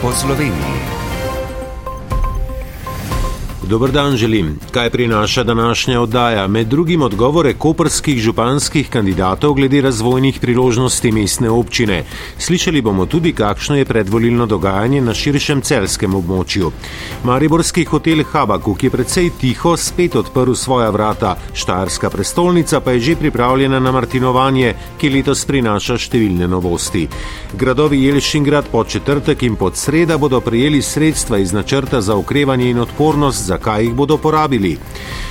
po Sloveniji. Dober dan želim. Kaj prinaša današnja oddaja? Med drugim odgovore koperskih županskih kandidatov glede razvojnih priložnosti mestne občine. Slišali bomo tudi, kakšno je predvolilno dogajanje na širšem celskem območju. Mariborski hotel Habaku, ki je precej tiho, spet odprl svoja vrata. Štajerska prestolnica pa je že pripravljena na martinovanje, ki letos prinaša številne novosti. Gradovi Jelšingrad po četrtek in pod sreda bodo prijeli sredstva iz načrta za okrevanje in odpornost za kaj jih bodo porabili.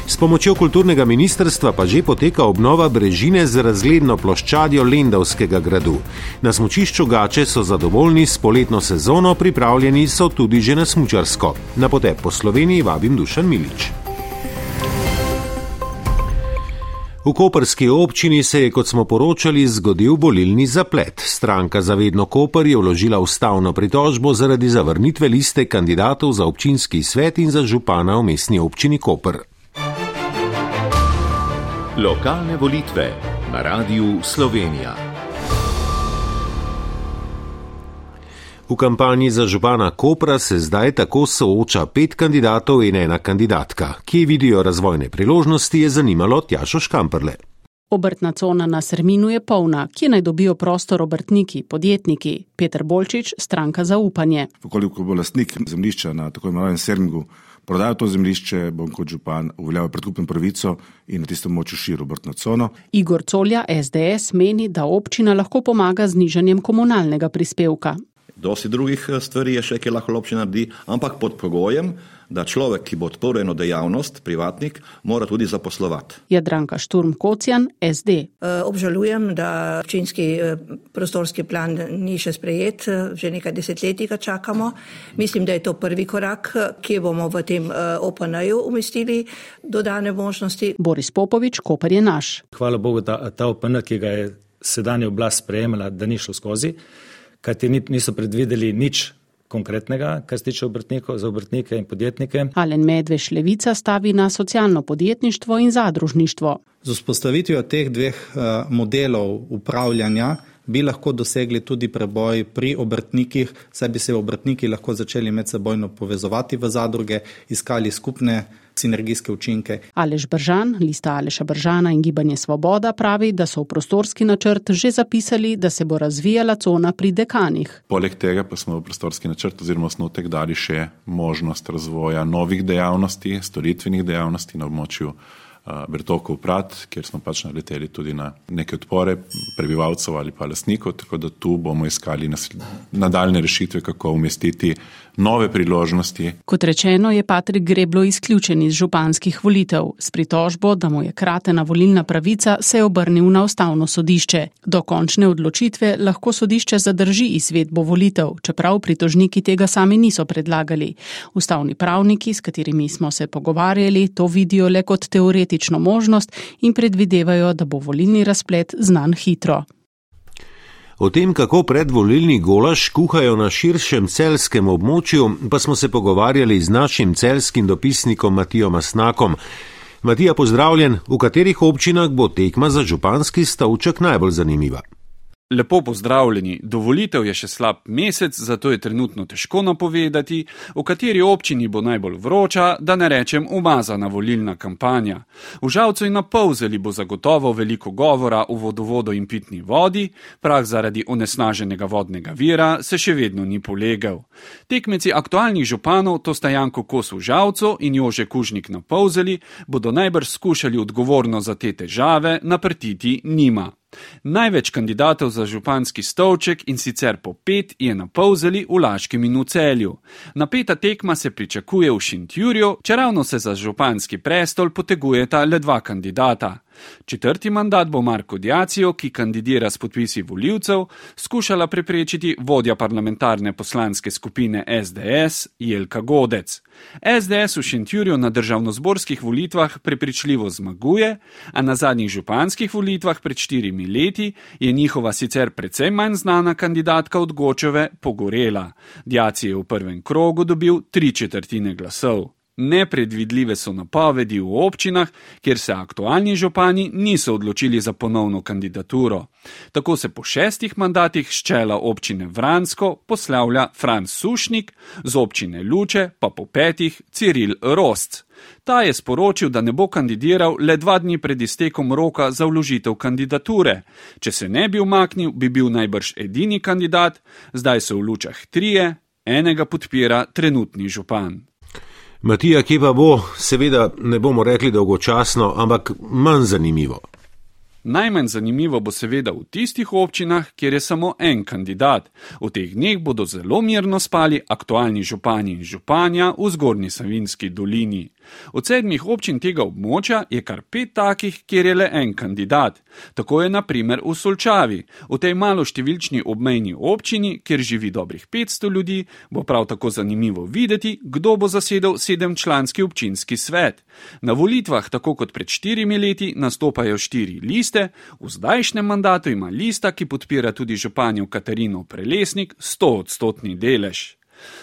S pomočjo kulturnega ministrstva pa že poteka obnova brežine z razgledno ploščadjo Lendavskega gradu. Na smočišču Gače so zadovoljni s poletno sezono, pripravljeni so tudi že na smučarsko. Na potep po Sloveniji vabim Dušan Milič. V Koperski občini se je, kot smo poročali, zgodil bolilni zaplet. Stranka Zavedno Koper je vložila ustavno pritožbo zaradi zavrnitve liste kandidatov za občinski svet in za župana v mestni občini Koper. Lokalne volitve na radiju Slovenija. V kampanji za župana Kopra se zdaj tako sooča pet kandidatov in ena kandidatka. Kje vidijo razvojne priložnosti, je zanimalo Tjašo Škamprle. Obrtna cona na Serminu je polna, kje naj dobijo prostor obrtniki, podjetniki. Peter Bolčič, stranka za upanje. Koliko bo lastnik zemljišča na tako imenovanem Sermingu prodajal to zemljišče, bom kot župan uveljavil predkupno pravico in na tistem moču širil obrtno cono. Igor Colja, SDS, meni, da občina lahko pomaga z nižanjem komunalnega prispevka. Dosti drugih eh, stvari je še, ki lahko občina naredi, ampak pod pogojem, da človek, ki bo odprl eno dejavnost, privatnik, mora tudi zaposlovati. Jadranka Šturm Kocijan, SD. Eh, obžalujem, da občinski eh, prostorski plan ni še sprejet, že nekaj desetletij ga čakamo. Mislim, da je to prvi korak, ki bomo v tem OPN-ju umestili dodane možnosti. Boris Popovič, Koper je naš. Hvala Bogu, da ta OPN, ki ga je sedanja oblast sprejemala, da ni šlo skozi kajti niso predvideli nič konkretnega, kar se tiče obrtnikov, za obrtnike in podjetnike. Alen Medveš Levica stavi na socialno podjetništvo in zadružništvo. Z vzpostavitvijo teh dveh uh, modelov upravljanja bi lahko dosegli tudi preboj pri obrtnikih, saj bi se obrtniki lahko začeli med sebojno povezovati v zadruge, iskali skupne sinergijske učinke. Alež Bržan, lista Aleša Bržana in Gibanje Svoboda pravi, da so v prostorski načrt že zapisali, da se bo razvijala cona pri dekanih. Poleg tega pa smo v prostorski načrt oziroma osnotek dali še možnost razvoja novih dejavnosti, storitvenih dejavnosti na območju Bertokov Prat, kjer smo pač naleteli tudi na neke odpore prebivalcev ali pa lasnikov, tako da tu bomo iskali nadaljne rešitve, kako umestiti nove priložnosti. Kot rečeno, je Patrik Greblo izključen iz županskih volitev. S pritožbo, da mu je kratena volilna pravica, se je obrnil na ustavno sodišče. Do končne odločitve lahko sodišče zadrži izvedbo volitev, čeprav pritožniki tega sami niso predlagali. Ustavni pravniki, s katerimi smo se pogovarjali, to vidijo le kot teoretično možnost in predvidevajo, da bo volilni razplet znan hitro. O tem, kako predvolilni golaž kuhajo na širšem celskem območju, pa smo se pogovarjali z našim celskim dopisnikom Matijo Masnakom. Matija, pozdravljen, v katerih občinah bo tekma za županski stavček najbolj zanimiva? Lepo pozdravljeni. Dovolitev je še slab mesec, zato je trenutno težko napovedati, v kateri občini bo najbolj vroča, da ne rečem umazana volilna kampanja. V žalcu in na polzeli bo zagotovo veliko govora o vodovodu in pitni vodi, prah zaradi onesnaženega vodnega vira se še vedno ni polegal. Tekmeci aktualnih županov, to sta Janko Kos v žalcu in Jože Kužnik na polzeli, bodo najbrž skušali odgovorno za te težave naprtiti njima. Največ kandidatov za županski stolček in sicer po pet je na polzeli v Laškem in v celju. Napeta tekma se pričakuje v Šintjurju, čeravno se za županski prestol potegujeta le dva kandidata. Četrti mandat bo Marko Diacijo, ki kandidira s podpisi voljivcev, skušala preprečiti vodja parlamentarne poslanske skupine SDS Jelka Godec. SDS v Šentjurju na državnozborskih volitvah prepričljivo zmaguje, a na zadnjih županskih volitvah pred štirimi leti je njihova sicer precej manj znana kandidatka od Gočeve pogorela. Diacijo je v prvem krogu dobil tri četrtine glasov. Nepredvidljive so napovedi v občinah, kjer se aktualni župani niso odločili za ponovno kandidaturo. Tako se po šestih mandatih z čela občine Vransko poslavlja Franz Sušnik, z občine Luče pa po petih Ciril Rost. Ta je sporočil, da ne bo kandidiral le dva dni pred iztekom roka za vložitev kandidature. Če se ne bi umaknil, bi bil najbrž edini kandidat, zdaj so v lučah trije, enega podpira trenutni župan. Matija, kje pa bo, seveda ne bomo rekli dolgočasno, ampak manj zanimivo. Najmanj zanimivo bo seveda v tistih občinah, kjer je samo en kandidat. V teh dneh bodo zelo mirno spali aktualni župani in županja v zgornji Savinski dolini. Od sedmih občin tega območja je kar pet takih, kjer je le en kandidat. Tako je naprimer v Solčavi, v tej maloštevilčni obmejni občini, kjer živi dobrih 500 ljudi, bo prav tako zanimivo videti, kdo bo zasedel sedemčlanski občinski svet. Na volitvah, tako kot pred štirimi leti, nastopajo štiri liste, v zdajšnjem mandatu ima lista, ki podpira tudi županjo Katarino Prelesnik, 100 odstotni delež.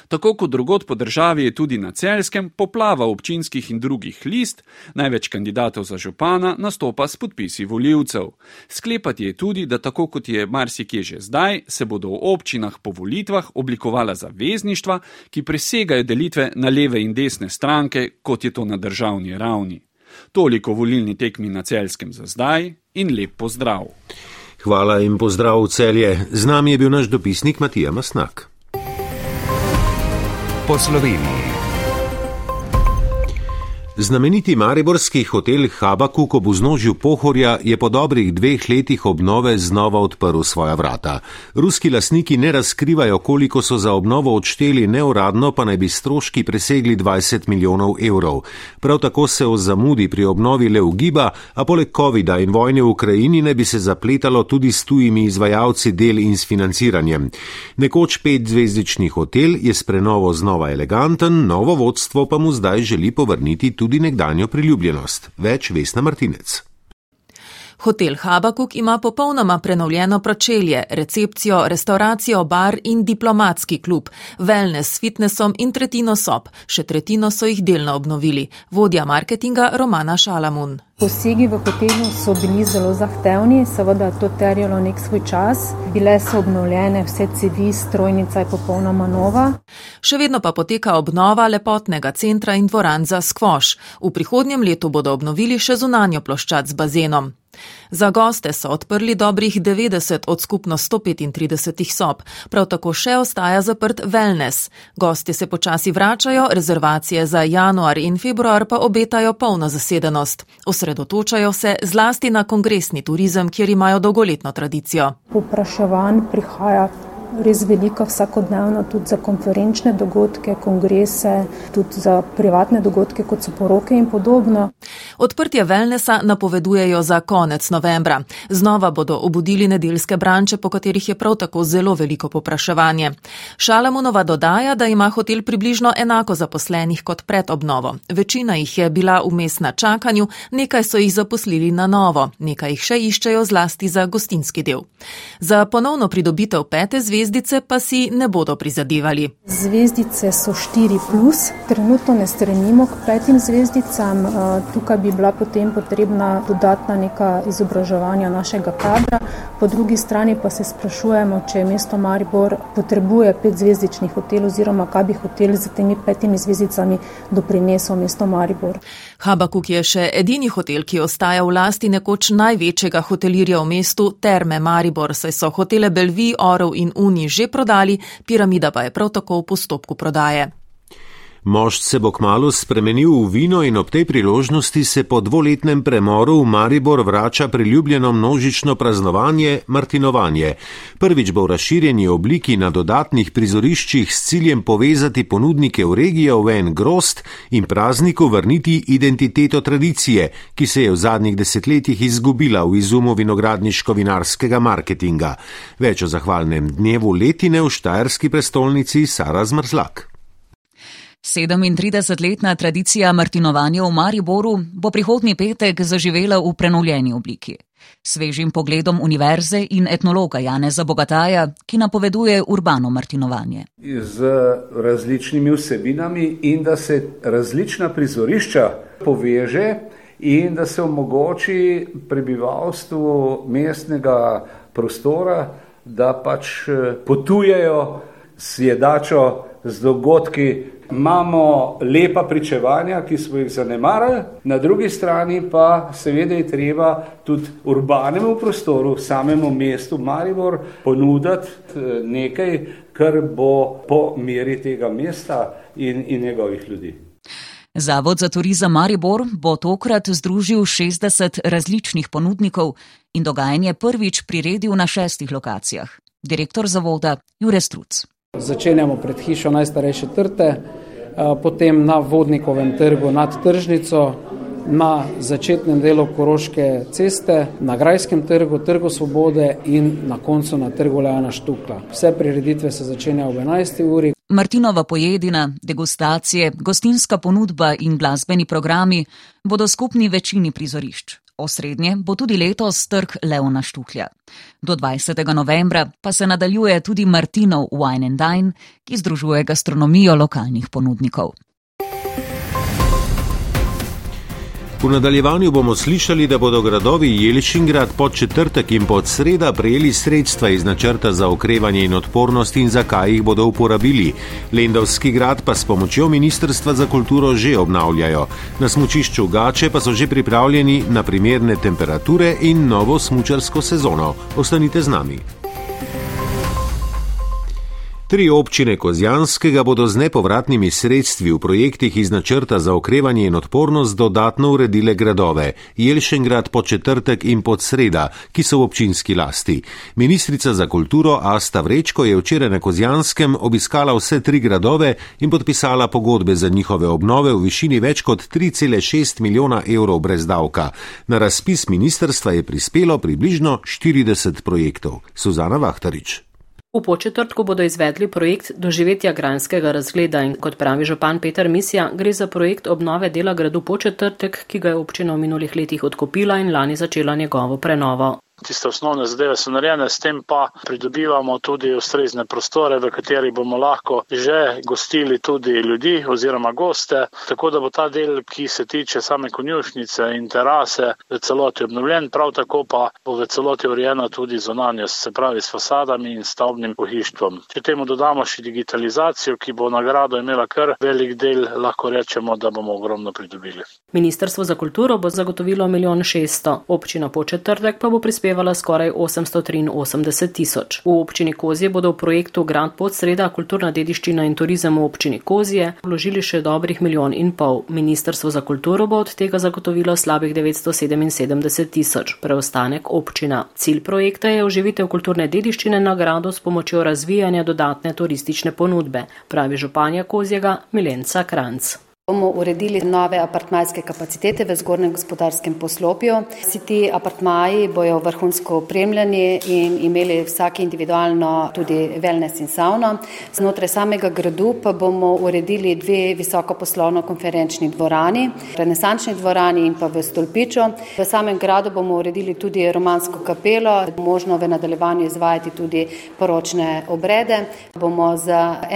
Tako kot drugot po državi je tudi na celskem poplava občinskih in drugih list, največ kandidatov za župana nastopa s podpisi voljivcev. Sklepati je tudi, da tako kot je marsikje že zdaj, se bodo v občinah po volitvah oblikovala zavezništva, ki presegajo delitve na leve in desne stranke, kot je to na državni ravni. Toliko volilni tekmi na celskem za zdaj in lep pozdrav. Hvala in pozdrav v celje. Z nami je bil naš dopisnik Matija Masnak po Sloveniji. Znameniti mariborski hotel Habakuk ob vznožju Pohorja je po dobrih dveh letih obnove znova odprl svoja vrata. Ruski lasniki ne razkrivajo, koliko so za obnovo odšteli, neuradno pa naj bi stroški presegli 20 milijonov evrov. Prav tako se o zamudi pri obnovi le ugiba, a poleg COVID-a in vojne v Ukrajini ne bi se zapletalo tudi s tujimi izvajalci del in s financiranjem. Nekoč petzvezdični hotel je s prenovo znova eleganten, novo vodstvo pa mu zdaj želi povrniti tudi tudi nekdanjo priljubljenost. Več Vesna Martinec. Hotel Habakuk ima popolnoma prenovljeno pročelje, recepcijo, restauracijo, bar in diplomatski klub, wellness s fitnessom in tretjino sob, še tretjino so jih delno obnovili. Vodja marketinga Romana Šalamun. Posegi v hotelu so bili zelo zahtevni, seveda to terjalo nek svoj čas. Bile so obnovljene vse cevi, strojnica je popolnoma nova. Še vedno pa poteka obnova lepotnega centra in dvoran za skvoš. V prihodnjem letu bodo obnovili še zunanjo ploščad z bazenom. Za goste so odprli dobrih 90 od skupno 135 sob, prav tako še ostaja zaprt wellness. Gosti se počasi vračajo, rezervacije za januar in februar pa obetajo polno zasedenost. Osredotočajo se zlasti na kongresni turizem, kjer imajo dolgoletno tradicijo. Popraševanj prihaja res velika vsakodnevno, tudi za konferenčne dogodke, kongrese, tudi za privatne dogodke, kot so poroke in podobno. Odprtje Velnesa napovedujejo za konec novembra. Znova bodo obudili nedeljske branče, po katerih je prav tako zelo veliko popraševanje. Šalamunova dodaja, da ima hotel približno enako zaposlenih kot pred obnovo. Večina jih je bila vmes na čakanju, nekaj so jih zaposlili na novo, nekaj jih še iščejo zlasti za gostinski del. Za ponovno pridobitev pete zvezde zvezdice pa si ne bodo prizadevali. Zvezdice so 4, plus. trenutno ne stremimo k petim zvezdicam. Eh, tukaj bi bila potem potrebna dodatna neka izobraževanja našega kadra. Po drugi strani pa se sprašujemo, če mesto Maribor potrebuje petzvezdični hotel oziroma kaj bi hotel z temi petimi zvezdicami doprinesel mesto Maribor. Habakuk je še edini hotel, ki ostaja v lasti nekoč največjega hotelirja v mestu Terme Maribor, saj so hotele Belvi, Orov in Uni že prodali, piramida pa je prav tako v postopku prodaje. Mošt se bo kmalo spremenil v vino in ob tej priložnosti se po dvoletnem premoru v Maribor vrača priljubljeno množično praznovanje Martinovanje. Prvič bo v razširjeni obliki na dodatnih prizoriščih s ciljem povezati ponudnike v regijo v en grost in prazniku vrniti identiteto tradicije, ki se je v zadnjih desetletjih izgubila v izumu vinogradniško-vinarskega marketinga. Več o zahvalnem dnevu letine v Štajerski prestolnici Sara Zmrzlak. 37-letna tradicija Martinovanja v Mariboru bo prihodnji petek zaživela v prenovljeni obliki. Svežim pogledom univerze in etnologa Janeza Bogataja, ki napoveduje urbano Martinovanje. Z različnimi vsebinami in da se različna prizorišča poveže in da se omogoči prebivalstvu mestnega prostora, da pač potujejo s jedačo, z dogodki, imamo lepa pričevanja, ki smo jih zanemarili, na drugi strani pa seveda je treba tudi urbanemu prostoru, samemu mestu Maribor, ponuditi eh, nekaj, kar bo po meri tega mesta in, in njegovih ljudi. Zavod za turizem Maribor bo tokrat združil 60 različnih ponudnikov in dogajanje prvič priredil na šestih lokacijah. Direktor zavoda Jure Struc. Začenjamo pred hišo najstarejše trte, potem na vodnikovem trgu nad tržnico, na začetnem delu Koroške ceste, na Grajskem trgu, Trgu Svobode in na koncu na trgu Lejana Štukla. Vse prireditve se začenjajo ob 11. uri. Martinova pojedina, degustacije, gostinska ponudba in glasbeni programi bodo skupni večini prizorišč. Osrednje bo tudi letos trg Leona Štuhlja. Do 20. novembra pa se nadaljuje tudi Martinov Wine and Dine, ki združuje gastronomijo lokalnih ponudnikov. V nadaljevanju bomo slišali, da bodo gradovi Jelšingrad pod četrtek in pod sreda prejeli sredstva iz načrta za okrevanje in odpornost in zakaj jih bodo uporabili. Lendovski grad pa s pomočjo Ministrstva za kulturo že obnavljajo. Na smučišču Gače pa so že pripravljeni na primerne temperature in novo smučarsko sezono. Ostanite z nami. Tri občine Kozjanskega bodo z nepovratnimi sredstvi v projektih iz načrta za okrevanje in odpornost dodatno uredile gradove Jelšengrad pod četrtek in pod sreda, ki so v občinski lasti. Ministrica za kulturo Asta Vrečko je včeraj na Kozjanskem obiskala vse tri gradove in podpisala pogodbe za njihove obnove v višini več kot 3,6 milijona evrov brez davka. Na razpis ministerstva je prispelo približno 40 projektov. Suzana Vahtarič. V početrtku bodo izvedli projekt doživetja granskega razgleda in kot pravi župan Peter Misija, gre za projekt obnove dela gradu početrtek, ki ga je občina v minulih letih odkupila in lani začela njegovo prenovo. Tiste osnovne zadeve so narejene, s tem pa pridobivamo tudi ustrezne prostore, v katerih bomo lahko že gostili tudi ljudi oziroma goste, tako da bo ta del, ki se tiče same konjušnice in terase, v celoti obnovljen, prav tako pa bo v celoti urejena tudi zonanjost, se pravi s fasadami in stavbnim pohištvom. Če temu dodamo še digitalizacijo, ki bo nagrado imela kar velik del, lahko rečemo, da bomo ogromno pridobili. Ministrstvo za kulturo bo zagotovilo milijon šeststo, občina po četrtek pa bo prispevala skoraj 883 tisoč. V občini Kozje bodo v projektu Grand Podsreda kulturna dediščina in turizem v občini Kozje vložili še dobrih milijon in pol. Ministrstvo za kulturo bo od tega zagotovilo slabih 977 tisoč, preostanek občina. Cilj projekta je oživitev kulturne dediščine nagrado s pomočjo razvijanja dodatne turistične ponudbe, pravi županja Kozjega Milenca Kranc. Bomo uredili nove apartmajske kapacitete v zgornjem gospodarskem poslopju. Vsi ti apartmaji bojo vrhunsko opremljeni in imeli vsak individualno tudi wellness in sauno. Znotraj samega gradu pa bomo uredili dve visoko poslovno konferenčni dvorani, renesančni dvorani in pa v stolpiču. V samem gradu bomo uredili tudi romansko kapelo, možno v nadaljevanju izvajati tudi poročne obrede. Bomo z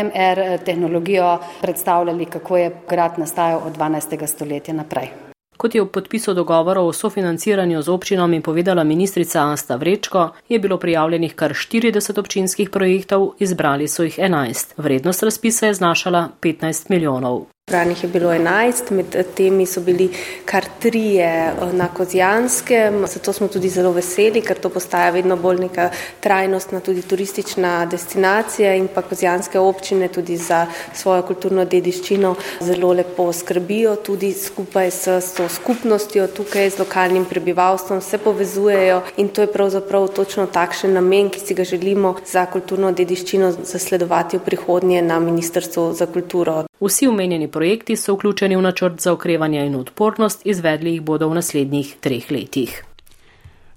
MR tehnologijo predstavljali, kako je grad nastajal od 12. stoletja naprej. Kot je v podpisu dogovorov o sofinanciranju z občinami povedala ministrica Asta Vrečko, je bilo prijavljenih kar 40 občinskih projektov, izbrali so jih 11. Vrednost razpisa je znašala 15 milijonov. Branih je bilo 11, med temi so bili kar trije na Kozjanskem, zato smo tudi zelo veseli, ker to postaja vedno bolj neka trajnostna tudi turistična destinacija in pa Kozjanske občine tudi za svojo kulturno dediščino zelo lepo skrbijo, tudi skupaj s, s to skupnostjo tukaj z lokalnim prebivalstvom se povezujejo in to je pravzaprav točno takšen namen, ki si ga želimo za kulturno dediščino zasledovati v prihodnje na Ministrstvu za kulturo. Vsi omenjeni projekti so vključeni v načrt za okrevanje in odpornost, izvedli jih bodo v naslednjih treh letih.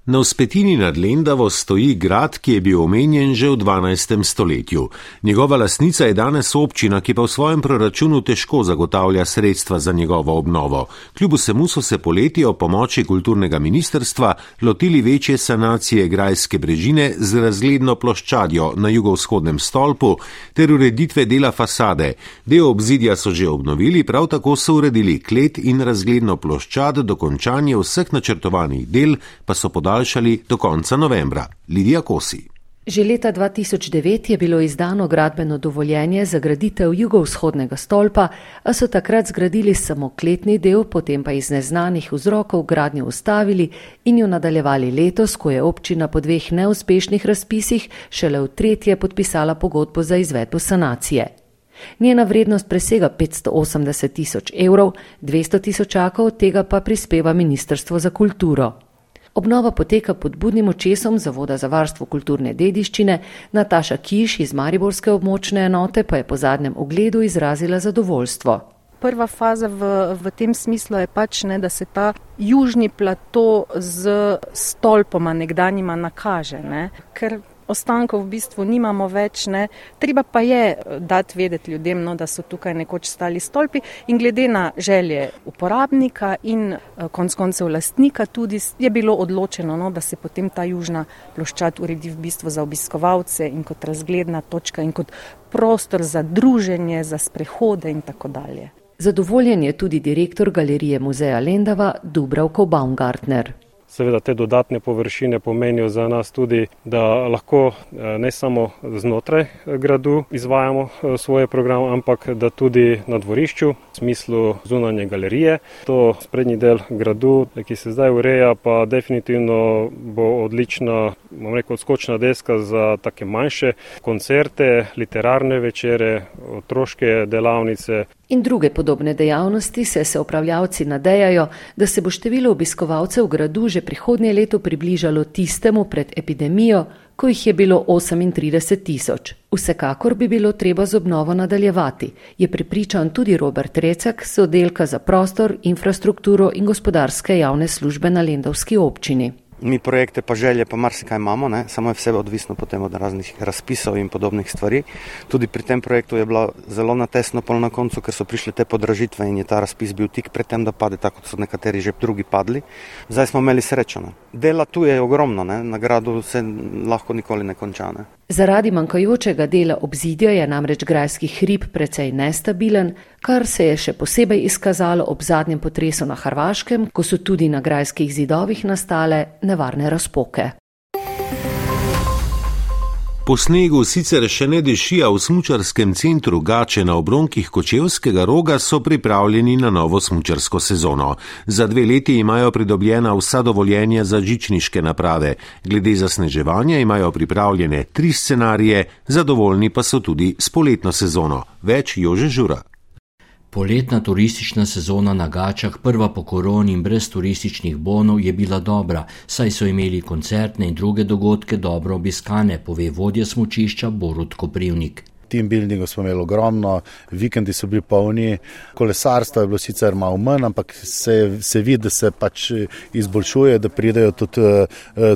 Na vzpetini nad Lendavo stoji grad, ki je bil omenjen že v 12. stoletju. Njegova lasnica je danes občina, ki pa v svojem proračunu težko zagotavlja sredstva za njegovo obnovo. Kljub vsemu so se poleti o pomoči kulturnega ministerstva lotili večje sanacije grajske brežine z razgledno ploščadjo na jugovzhodnem stolpu ter ureditve dela fasade. Del obzidja so že obnovili, prav tako so uredili klet in razgledno ploščad, dokončanje vseh načrtovanih del pa so podali podaljšali do konca novembra. Lidija Kosi. Že leta 2009 je bilo izdano gradbeno dovoljenje za graditev jugovzhodnega stolpa, a so takrat zgradili samo kletni del, potem pa iz neznanih vzrokov gradnjo ustavili in jo nadaljevali letos, ko je občina po dveh neuspešnih razpisih šele v tretje podpisala pogodbo za izvedbo sanacije. Njena vrednost presega 580 tisoč evrov, 200 tisočakov tega pa prispeva Ministrstvo za kulturo. Obnova poteka pod budnim očesom Zavoda za varstvo kulturne dediščine, Nataša Kiš iz Mariborske območne enote pa je po zadnjem ogledu izrazila zadovoljstvo. Prva faza v, v tem smislu je pač, ne, da se ta južni plato z stolpoma nekdanjima nakaže, ne, ker ostankov v bistvu nimamo več. Ne. Treba pa je eh, dati vedeti ljudem, no, da so tukaj nekoč stali stolpi in glede na želje uporabnika in eh, konc koncev lastnika tudi je bilo odločeno, no, da se potem ta južna ploščad uredi v bistvu za obiskovalce in kot razgledna točka in kot prostor za druženje, za sprehode in tako dalje. Zadovoljen je tudi direktor galerije muzeja Lendava Dubravko Baumgartner. Seveda te dodatne površine pomenijo za nas tudi, da lahko eh, ne samo znotraj eh, gradu izvajamo eh, svoje programe, ampak da tudi na dvorišču, v smislu zunanje galerije. To sprednji del gradu, ki se zdaj ureja, pa definitivno bo odlična, bom rekel, skočna deska za take manjše koncerte, literarne večere, otroške delavnice in druge podobne dejavnosti se se upravljavci nadejajo, da se bo število obiskovalcev gradu že prihodnje leto približalo tistemu pred epidemijo, ko jih je bilo 38 tisoč. Vsekakor bi bilo treba z obnovo nadaljevati, je pripričan tudi Robert Recek z oddelka za prostor, infrastrukturo in gospodarske javne službe na Lendovski občini. Mi projekte pa želje pa marsikaj imamo, ne? samo je vse odvisno potem od raznih razpisov in podobnih stvari. Tudi pri tem projektu je bilo zelo natesno pol na koncu, ker so prišle te podražitve in je ta razpis bil tik pred tem, da pade, tako so nekateri že drugi padli. Zdaj smo imeli srečo. Ne? Dela tu je ogromno, ne? na gradu se lahko nikoli ne konča. Ne? Zaradi manjkajočega dela obzidja je namreč grajski hrib precej nestabilen, kar se je še posebej izkazalo ob zadnjem potresu na Hrvaškem, ko so tudi na grajskih zidovih nastale nevarne razpoke. Po snegu sicer še ne diši, a v smučarskem centru Gače na obronkih Kočevskega roga so pripravljeni na novo smučarsko sezono. Za dve leti imajo pridobljena vsa dovoljenja za žičniške naprave. Glede zasneževanja imajo pripravljene tri scenarije, zadovoljni pa so tudi s poletno sezono. Več Jože Žura. Poletna turistična sezona na Gačah, prva po koroni in brez turističnih bonov, je bila dobra, saj so imeli koncertne in druge dogodke dobro obiskane, pove vodja smočišča Borut Koprivnik. Team buildingu smo imeli ogromno, vikendi so bili polni, kolesarstvo je bilo sicer malo manj, ampak se, se vidi, da se pač izboljšuje, da pridejo tudi uh,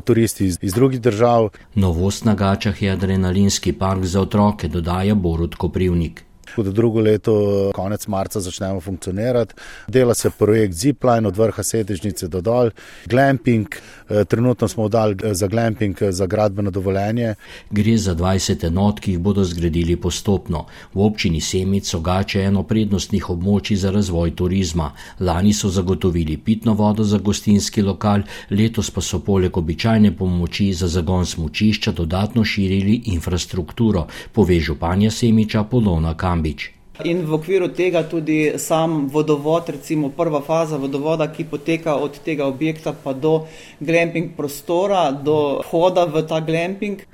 turisti iz, iz drugih držav. Novost na Gačah je adrenalinski park za otroke, dodaja Borut Koprivnik. Tudi drugo leto, konec marca, začnemo funkcionirati. Dela se projekt Zipline od vrha Sedežnice do dol, glamping. Eh, trenutno smo dali eh, za glamping eh, za gradbeno dovoljenje. Gre za 20 enot, ki jih bodo zgradili postopno. V občini Semic so gače eno prednostnih območij za razvoj turizma. Lani so zagotovili pitno vodo za gostinski lokal, letos pa so poleg običajne pomoči za zagon smučišča dodatno širili infrastrukturo, pove županja Semiča Polona. Kambič. In v okviru tega tudi sam vodovod, recimo prva faza vodovoda, ki poteka od tega objekta pa do glamping prostora, do vhoda v ta glamping.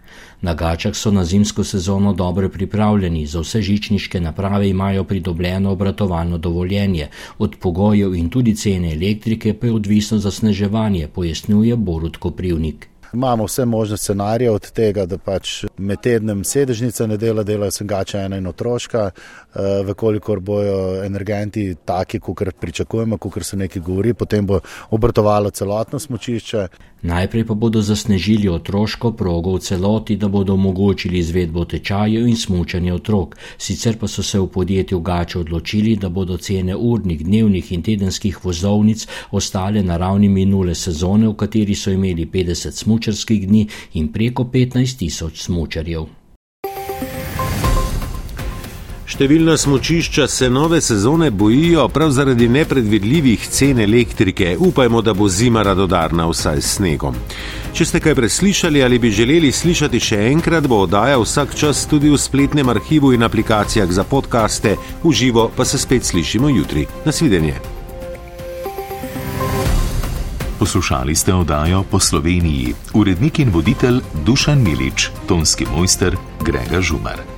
Na Gačah so na zimsko sezono dobro pripravljeni, za vse žičniške naprave imajo pridobljeno obratovalno dovoljenje, od pogojev in tudi cene elektrike pa je odvisno za sneževanje, pojasnjuje Borut Koprivnik. Imamo vse možne scenarije od tega, da pač med tednom sedežnica ne dela, dela sem gača ena in otroška, uh, vekolikor bojo energenti taki, kot pričakujemo, kot se nekaj govori, potem bo obrtovalo celotno smočišče. Najprej pa bodo zasnežili otroško progo v celoti, da bodo omogočili izvedbo tečajev in smučanje otrok. Sicer pa so se v podjetju Gače odločili, da bodo cene urnih, dnevnih in tedenskih vozovnic ostale na ravni minule sezone, v kateri so imeli 50 smučarskih dni in preko 15 tisoč smučarjev. Številna smočišča se nove sezone bojijo prav zaradi nepredvidljivih cen elektrike. Upajmo, da bo zima radodarna vsaj s snegom. Če ste kaj preslišali ali bi želeli slišati še enkrat, bo oddaja vsak čas tudi v spletnem arhivu in aplikacijah za podkaste, v živo pa se spet slišimo jutri. Nasvidenje. Poslušali ste oddajo po Sloveniji. Urednik in voditelj Dušan Milič, tonski mojster Grega Žumar.